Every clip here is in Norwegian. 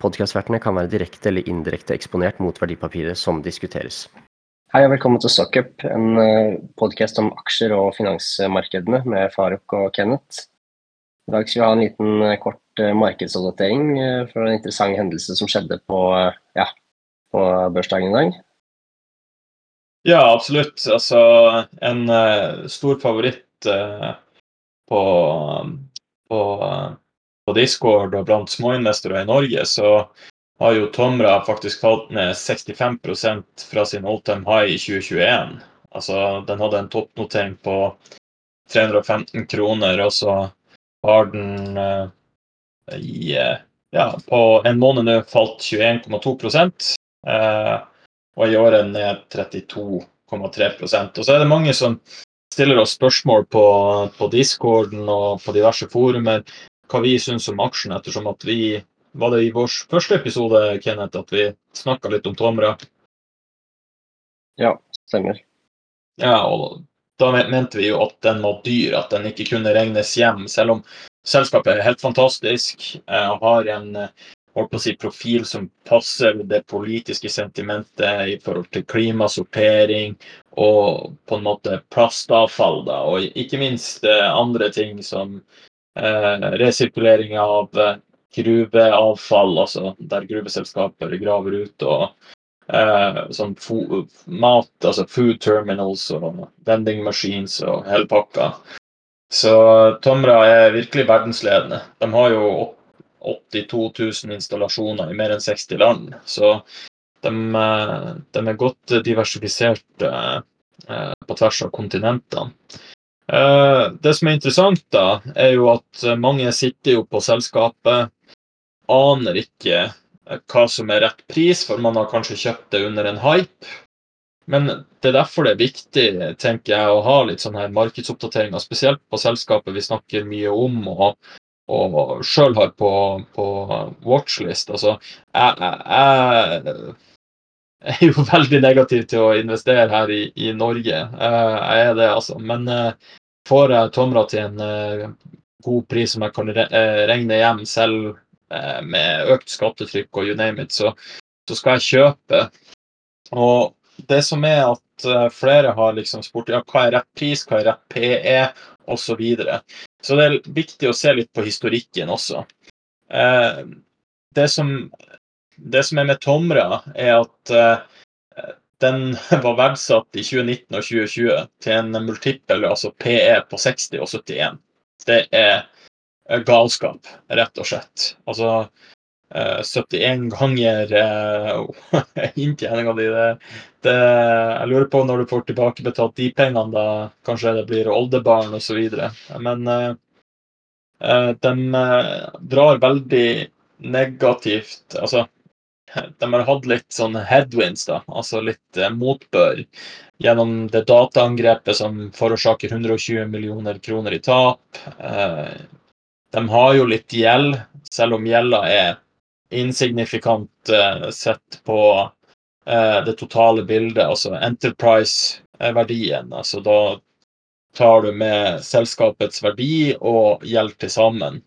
Podkastvertene kan være direkte eller indirekte eksponert mot verdipapiret som diskuteres. Hei og velkommen til Stockup, en podkast om aksjer og finansmarkedene med Faruk og Kenneth. I dag skal vi ha en liten kort markedsoppdatering for en interessant hendelse som skjedde på, ja, på børsdagen i dag. Ja, absolutt. Altså, en stor favoritt på Discord og blant småinvestorer i Norge, så har jo Tomra faktisk falt ned 65% fra sin all time high i 2021. Altså, den hadde en toppnotering på 315 kroner, og så har den i, ja, på en måned nå falt 21,2%. Og i år er ned 32,3%. Og så er det mange som stiller oss spørsmål på Discorden og på diverse forumer hva vi synes om aksjen, ettersom at vi var det i vår første episode, Kenneth, at vi snakket litt om Tomra. Ja, stemmer. Ja, og da mente vi jo at den var dyr, at den ikke kunne regnes hjem, selv om selskapet er helt fantastisk, og har en, holdt på å si, profil som passer det politiske sentimentet i forhold til klimasortering og på en måte plastavfall da, og ikke minst andre ting som resirkulering av gruveavfall, altså der gruveselskaper graver ut og sånn mat, altså food terminals og vending machines og hele pakka. Så Tomra er virkelig verdensledende. De har jo 82,000 installasjoner i mer enn 60 land, så de er godt diversifisert på tvers av kontinentene. Det som er interessant da, er jo at mange sitter jo på selskapet, aner ikke hva som er rett pris, for man har kanskje kjøpt det under en hype. Men det er derfor det er viktig, tenker jeg, å ha litt sånne markedsoppdateringer, spesielt på selskapet vi snakker mye om og selv har på watchlist. Altså, jeg er jo veldig negativ til å investere her i Norge. Jeg er det, altså. Men får jeg Tomra til en god pris som jeg kan regne hjem selv, med økt skattetrykk og you name it, så skal jeg kjøpe. Og det som er at flere har liksom spurt, ja, hva er rett pris, hva er rett PE, og så videre. Så det er viktig å se litt på historikken også. Det som er med Tomra er at den var verdsatt i 2019 og 2020 til en multiple, altså PE på 60 og 71. Det er galskap, rett og slett. Altså, 71 ganger inntjeningen di. det jeg lurer på når du får tilbakebetalt de pengene da, kanskje det blir oldebarn videre. Men de drar veldig negativt, altså de har hatt litt sånn headwinds da, altså litt motbør gjennom det dataangrepet som forårsaker 120 millioner kroner i tap. De har jo litt gjeld, selv om gjelda er insignifikant sett på det totale bildet, altså enterprise-verdien. Altså da tar du med selskapets verdi og gjeld til sammen.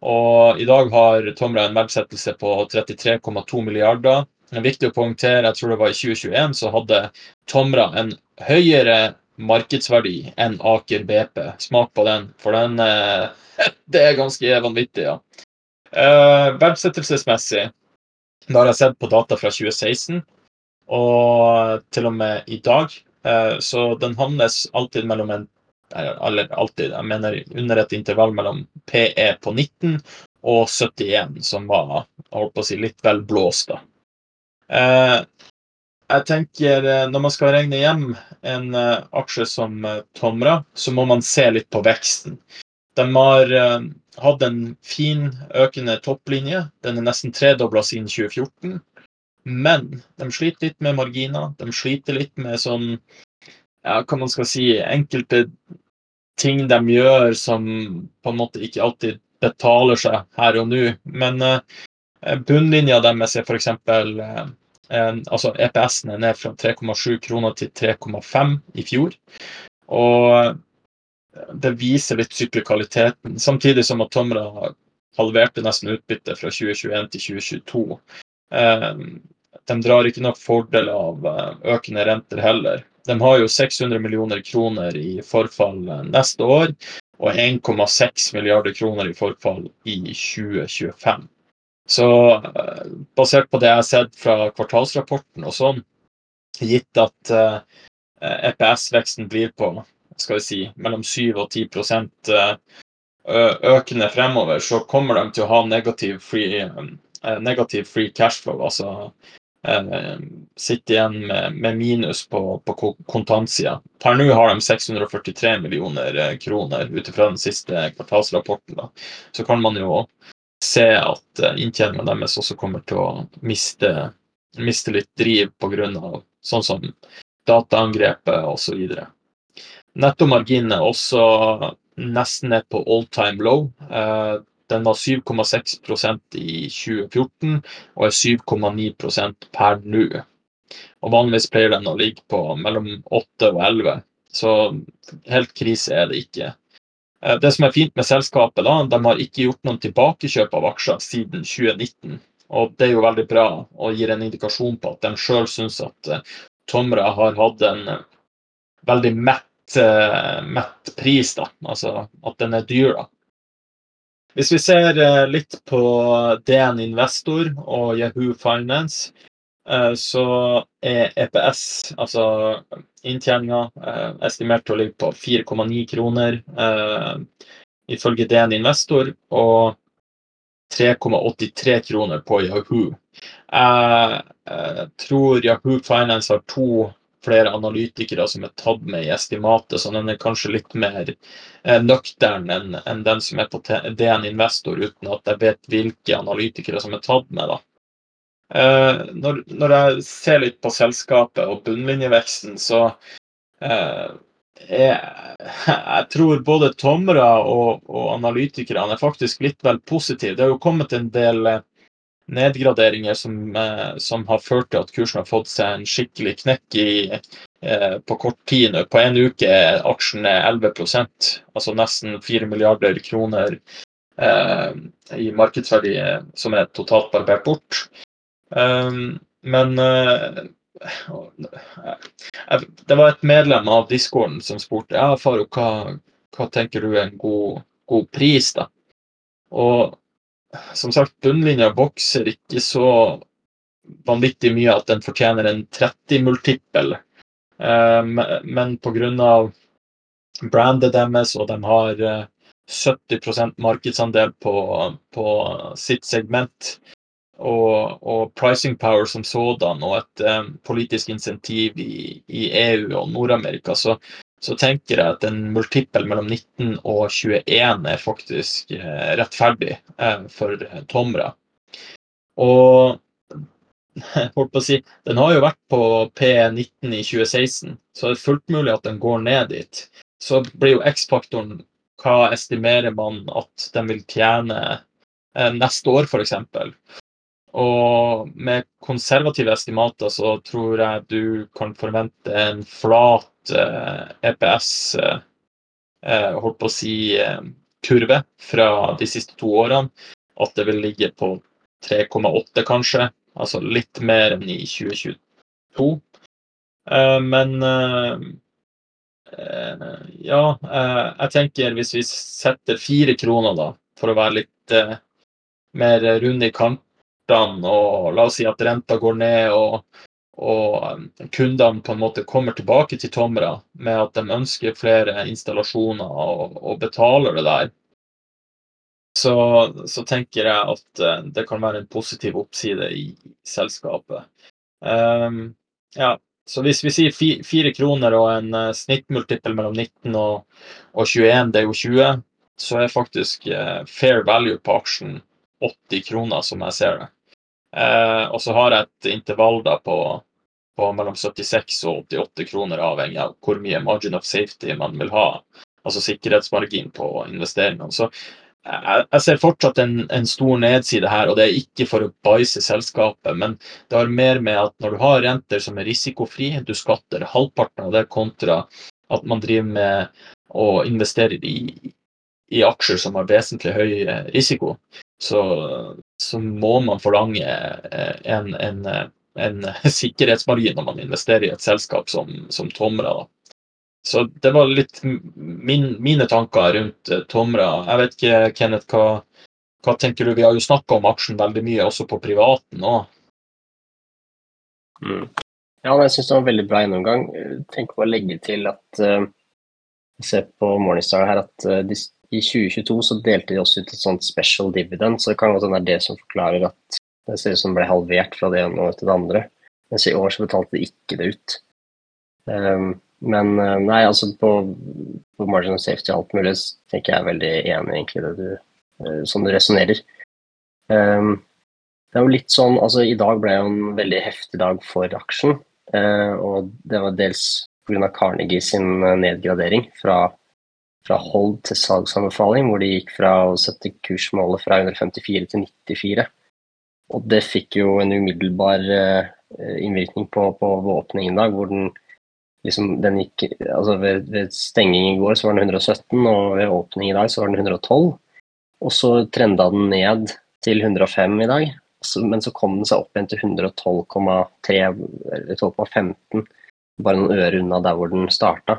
Og i dag har Tomra en verdsettelse på 33,2 milliarder. Er viktig å poengtere, jeg tror det var i 2021, så hadde Tomra en høyere markedsverdi enn Aker BP. Smak på den, for den, det er ganske vanvittig, ja. Verdsettelsesmessig, da har jeg sett på data fra 2016, og til og med i dag, så den handles alltid mellom en, eller alltid, jeg mener under et intervall mellom PE på 19 og 71, som var, holdt på å si, litt vel blåst da. Jeg tenker, når man skal regne hjem en aksje som Tomra, så må man se litt på veksten. De har hatt en fin økende topplinje, den er nesten tredoblet siden 2014. Men de sliter litt med marginer. De sliter litt med sånn ja, hva man skal si, enkelte ting de gjør som på en måte ikke alltid betaler seg her og nå. Men eh, bunnlinja deres er f.eks. Eh, altså EPS-en er ned fra 3,7 kroner til 3,5 i fjor. Og det viser litt syklikaliteten. Samtidig som at Tomra halverte nesten utbyttet fra 2021 til 2022. Eh, de drar ikke nok fordel av eh, økende renter heller. De har jo 600 millioner kroner i forfall eh, neste år og 1,6 milliarder kroner i forfall i 2025. Så basert på det jeg har sett fra kvartalsrapporten og sånn, gitt at EPS-veksten e blir på skal vi si, mellom 7 og 10% økende fremover, så kommer de til å ha negativ free, negativ free cash flow. Altså eh, sitte igjen med, med minus på, på kontantsida. Per nå har de 643 millioner eh, kroner ut fra den siste kvartalsrapporten. Da. Så kan man jo se at eh, inntjeninga deres også kommer til å miste, miste litt driv pga. sånn som dataangrepet osv. Nettomarginene også nesten ned på all time low. Den var 7,6% i 2014 og er 7,9% per nå. Og Vanligvis pleier den å ligge på mellom 8 og 11, så helt krise er det ikke. Eh, det som er fint med selskapet, da, de har ikke gjort noen tilbakekjøp av aksjer siden 2019. Og Det er jo veldig bra og gir en indikasjon på at de sjøl syns at eh, Tomra har hatt en eh, veldig mett, mett pris. da, Altså at den er dyr. da. Hvis vi ser eh, litt på DN Investor og Yahoo Finance, eh, så er EPS, altså inntjeninga, eh, estimert til å ligge på 4,9 kroner ifølge DN Investor, og 3,83 kroner på Yahoo. Jeg tror Yahoo Finance har to flere analytikere som er tatt med i estimatet, så den er kanskje litt mer eh, nøktern enn en den som er på DN Investor, uten at jeg vet hvilke analytikere som er tatt med. da. Eh, når, når, jeg ser litt på selskapet og bunnlinjeveksten, så eh, jeg, jeg tror både Tomra og, og analytikerne er faktisk litt vel positive. Det har jo kommet en del eh, nedgraderinger som, eh, som, har ført til at kursen har fått seg en skikkelig knekk i, eh, på kort tid nå. På en uke er aksjen 11% altså nesten 4 milliarder kroner eh, i markedsverdi som er totalt barbert bort. Um, men uh, det var et medlem av discorden som spurte ja, Faro, hva, hva tenker du er en god, god pris. da? Og som sagt, bunnlinja bokser ikke så vanvittig mye at den fortjener en 30-multippel. Eh, men pga. brandet deres, og de har 70 eh, markedsandel på, på sitt segment, og, og, pricing power som sådan, og et um, politisk insentiv i, i EU og Nord-Amerika, så, så tenker jeg at en multippel mellom 19 og 21 er faktisk eh, rettferdig eh, for Tomra. Og holdt på å si, den har jo vært på P19 i 2016, så det er fullt mulig at den går ned dit. Så blir jo X-faktoren hva estimerer man at den vil tjene eh, neste år, f.eks. Og med konservative estimater så tror jeg du kan forvente en flat EPS, eh, e eh, holdt på å si, eh, kurve fra de siste to årene. At det vil ligge på 3,8 kanskje, altså litt mer enn i 2022. Men ja, jeg tenker hvis vi setter fire kroner, da, for å være litt mer rund i kantene, og la oss si at renta går ned og og um, kundene på en måte kommer tilbake til Tomra med at de ønsker flere installasjoner og, og betaler det der, så, så, tenker jeg at uh, det kan være en positiv oppside i selskapet. Um, ja, så hvis vi sier fire kroner og en snittmultipel mellom 19 og, og, 21, det er jo 20, så er faktisk fair value på aksjen 80 kroner, som jeg ser det. Eh, og så har jeg et intervall da på, på mellom 76 og 88 kroner, avhengig av hvor mye margin of safety man vil ha. Altså sikkerhetsmargin på investeringene. Så jeg, jeg ser fortsatt en, en, stor nedside her, og det er ikke for å bæsje selskapet, men det har mer med at når du har renter som er risikofri, du skatter halvparten av det kontra at man driver med å investere i, i aksjer som har vesentlig høy eh, risiko, så, så må man forlange eh, en, en, en, sikkerhetsmargin når man investerer i et selskap som, som Tomra. Da. Så det var litt min, mine tanker rundt uh, Tomra. Jeg vet ikke, Kenneth, hva, hva tenker du? Vi har jo snakka om aksjen veldig mye, også på privaten òg. Mm. Ja, jeg syns det var en veldig bra gjennomgang. Tenk på å legge til at uh, Se ser på Morningstar her at uh, de, i 2022 så delte de også ut et sånt special dividend, så det kan godt hende det er det som forklarer at det ser ut som det ble halvert fra det ene året til det andre. Mens i år så betalte de ikke det ut. Um, men eh, nei, altså på, på margin of safety og alt mulig tenker jeg er veldig enig egentlig det du, eh, som du resonnerer. Um, det er jo litt sånn, altså I dag ble jo en veldig heftig dag for aksjen. Uh, og det var dels pga. Carnegie sin nedgradering fra, fra hold til salgsanbefaling, hvor de gikk fra å sette kursmålet fra 154 til 94. Og det fikk jo en umiddelbar uh, innvirkning på, på åpningen i dag, hvor den liksom, den gikk, altså ved, ved, stenging i går så var den 117, og ved åpning i dag så var den 112. Og så trenda den ned til 105 i dag, men så kom den seg opp igjen til 112,3 eller 12,15, bare noen øre unna der hvor den starta.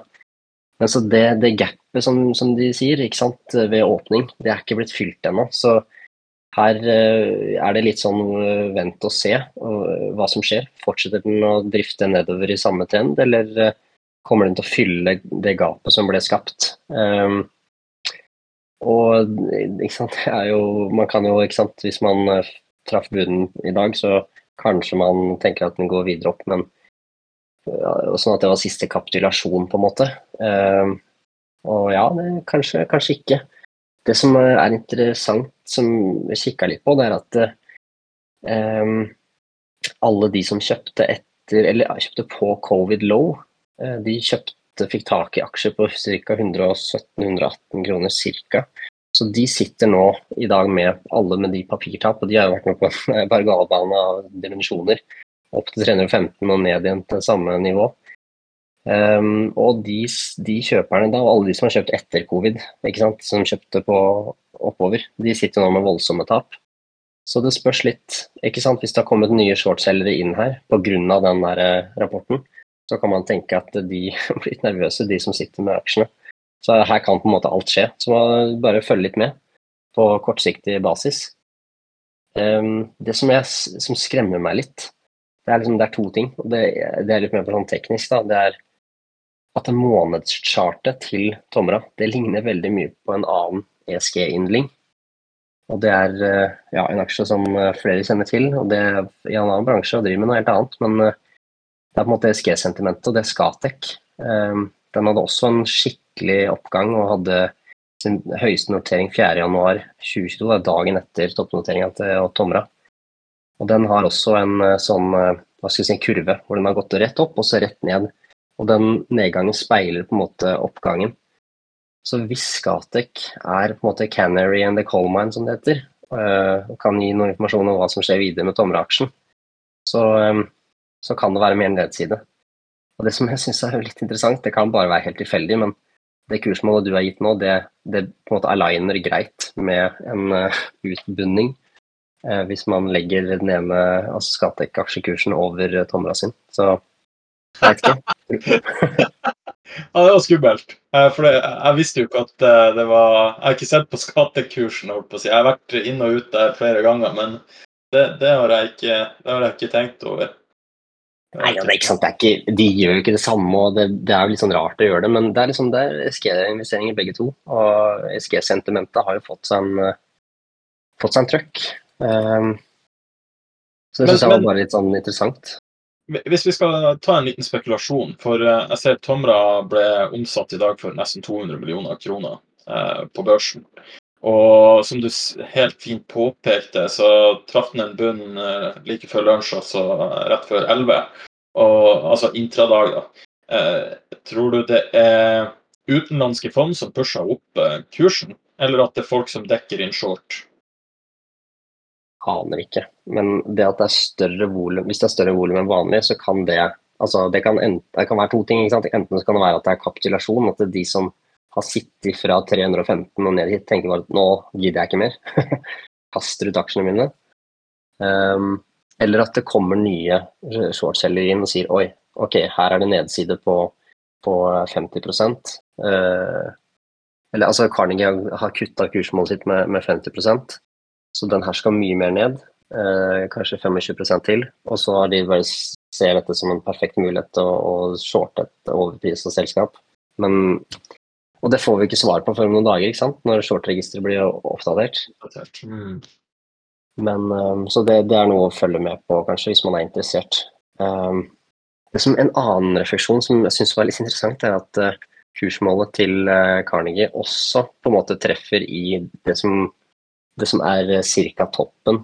Men så det, det gapet som, som, de sier, ikke sant, ved åpning, det er ikke blitt fylt ennå. Så her eh, er det litt sånn eh, vent og se eh, hva som skjer. Fortsetter den å drifte nedover i samme trend, eller kommer den til å fylle det gapet som ble skapt? Um, og jo Man kan jo, sant, hvis man traff bunnen i dag, så kanskje man tenker at den går videre opp, men sånn at det var siste kapitulasjon, på en måte. Um, og ja, kanskje, kanskje ikke. Det som er interessant, som jeg kikka litt på, det er at um, alle de som kjøpte etter, eller kjøpte på covid low, uh, de kjøpte, fikk tak i aksjer på ca. 117-118 kroner ca. Så de sitter nå i dag med alle med de papirtap, og de har jo vært med på en berg-og-dal-bane av dimensjoner. Opp til 315 og ned igjen til samme nivå. Um, og de, de, kjøperne da, og alle de som har kjøpt etter covid, som kjøpte på oppover, de sitter nå med voldsomme tap. Så det spørs litt, ikke sant, hvis det har kommet nye shortselgere inn her pga. den der eh, rapporten, så kan man tenke at de har blitt nervøse, de som sitter med aksjene. Så her kan på en måte alt skje. Så man bare følge litt med på kortsiktig basis. Um, det som, jeg, som, skremmer meg litt, det er, liksom, det er to ting. Det, det, er litt mer på sånn teknisk. Da. Det er at månedschartet til Tomra det ligner veldig mye på en annen ESG-yndling. Og Det er eh, ja, en aksje som eh, flere kjenner til, og det er i en annen bransje og driver med noe helt annet. Men eh, det er på en måte ESG-sentimentet, og det er Skatec. Den hadde også en skikkelig oppgang og hadde sin høyeste notering 4.1.2022, dagen etter toppnoteringa til Tomra. Og Den har også en sånn hva skal jeg si, kurve hvor den har gått rett opp og så rett ned og den nedgangen speiler på en måte oppgangen. Så hvis Skatec er på en måte canary and the coal mine, som det heter, eh, og kan gi noe informasjon om hva som skjer videre med Tomra-aksjen, så, eh, så, kan det være mer nedside. Og Det som jeg syns er litt interessant, det kan bare være helt tilfeldig, men det kursmålet du har gitt nå, det, det på en måte aligner greit med en utbunning. Uh, hvis man legger den ene altså Scatec-aksjekursen over Tomra sin. Så. ja, det var skummelt. Eh, for det, jeg visste jo ikke at eh, det var Jeg har ikke sett på skattekursen, holdt på å si. Jeg har vært inn og ut der flere ganger, men det, det, har, jeg ikke, det har jeg ikke tenkt over. Nei, ja, det er ikke sant. Er ikke, de gjør jo ikke det samme, og det, er jo litt sånn rart å gjøre det. Men det er liksom det er SG-investeringer begge to. Og SG-sentimentet har jo fått seg en, fått seg en trøkk. Um, så det syns jeg var bare litt sånn interessant. Hvis vi skal ta en liten spekulasjon, for eh, jeg ser Tomra ble omsatt i dag for nesten 200 millioner kroner eh, på børsen. Og som du helt fint påpekte, så traff den en bunn eh, like før lunsj, altså rett før 11. Og, altså intradag, da. Tror du det er utenlandske fond som pusher opp kursen, eller at det er folk som dekker inn short? Aner ikke. Men det at det er større volum, hvis det er større volum enn vanlig, så kan det altså det kan, det kan være to ting. Enten så kan det være at det er kapitulasjon, at det er de som har sittet fra 315 og ned hit, tenker bare at nå gidder jeg ikke mer. Kaster ut aksjene mine. Um, eller at det kommer nye shortselgere inn og sier oi, ok, her er det nedside på, på 50 uh, Eller altså Carnegie har kutta kursmålet sitt med, med 50 så den her skal mye mer ned. eh, kanskje 25% til. Og så har de bare ser dette som en perfekt mulighet til å, å shorte et overprisa selskap. Men og det får vi ikke svar på før om noen dager, ikke sant? når shortregisteret blir oppdatert. Mm. Men, um, så det, det, er noe å følge med på, kanskje, hvis man er interessert. Um, som En annen refleksjon som jeg syns var litt interessant, er at uh, kursmålet til Carnegie også på en måte treffer i det som, det som er uh, ca. toppen.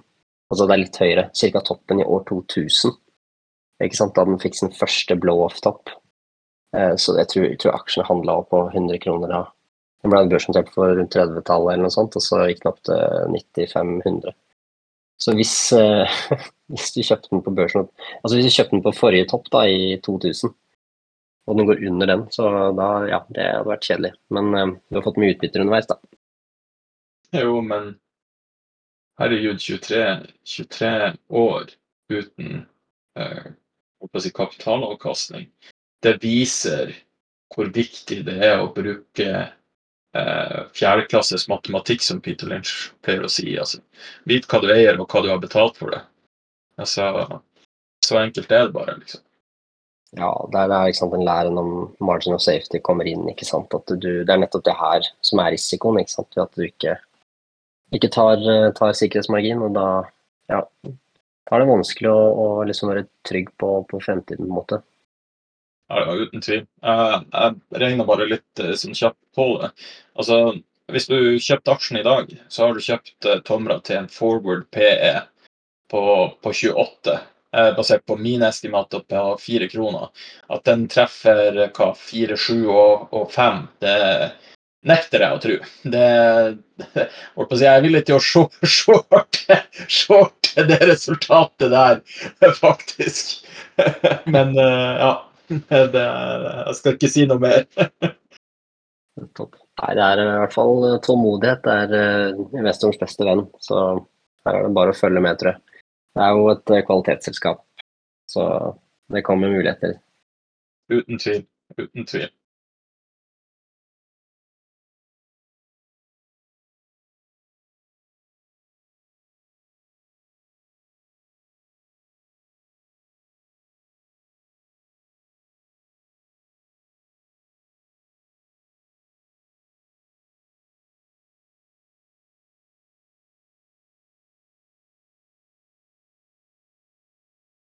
Altså det er litt høyere. Ca. toppen i år 2000. Ikke sant? Da den fikk sin første blow-off-topp. Eh, så jeg tror, jeg tror aksjene handla på 100 kroner da. Den ble børsnotert for rundt 30-tallet eller noe sånt, og så gikk den opp til 9500. Så hvis, eh, hvis, du kjøpte den på børsen Altså hvis du kjøpte den på forrige topp da, i 2000, og den går under den, så da ja, det hadde vært kjedelig. Men eh, du har fått mye utbytter underveis, da. Jo, men herregud, 23, 23 år uten eh, kapitalavkastning det viser hvor viktig det er å bruke eh, fjerdeklasses matematikk, som Peter Lynch pleier å si. Altså, Vit hva du eier, og hva du har betalt for det. Altså, så enkelt er det bare, liksom. Ja, det er, er sant, en læren om margin of safety kommer inn. ikke sant, at du, Det er nettopp det her som er risikoen. ikke sant, At du ikke, ikke tar, tar, sikkerhetsmargin. og da ja, er det vanskelig å, å liksom være trygg på, på fremtiden. på en måte. Ja, uten tvil. Jeg, jeg regner bare litt eh, sånn kjapt på det. Altså, hvis du kjøpte aksjen i dag, så har du kjøpt Tomra til en forward PE på, på 28, eh, basert på mine estimater på 4 kroner. At den treffer hva, 4, 7 og, og 5, det nekter jeg å tro. Det, det jeg er villig til å shorte, shorte det resultatet der, faktisk. Men ja. Det, jeg skal ikke si noe mer. Nei, det er i hvert fall eh, tålmodighet. Det er eh, investorens beste venn. Så her er det bare å følge med, tror jeg. Det er jo et eh, kvalitetsselskap, så det kommer muligheter. Uten tvil. Uten tvil.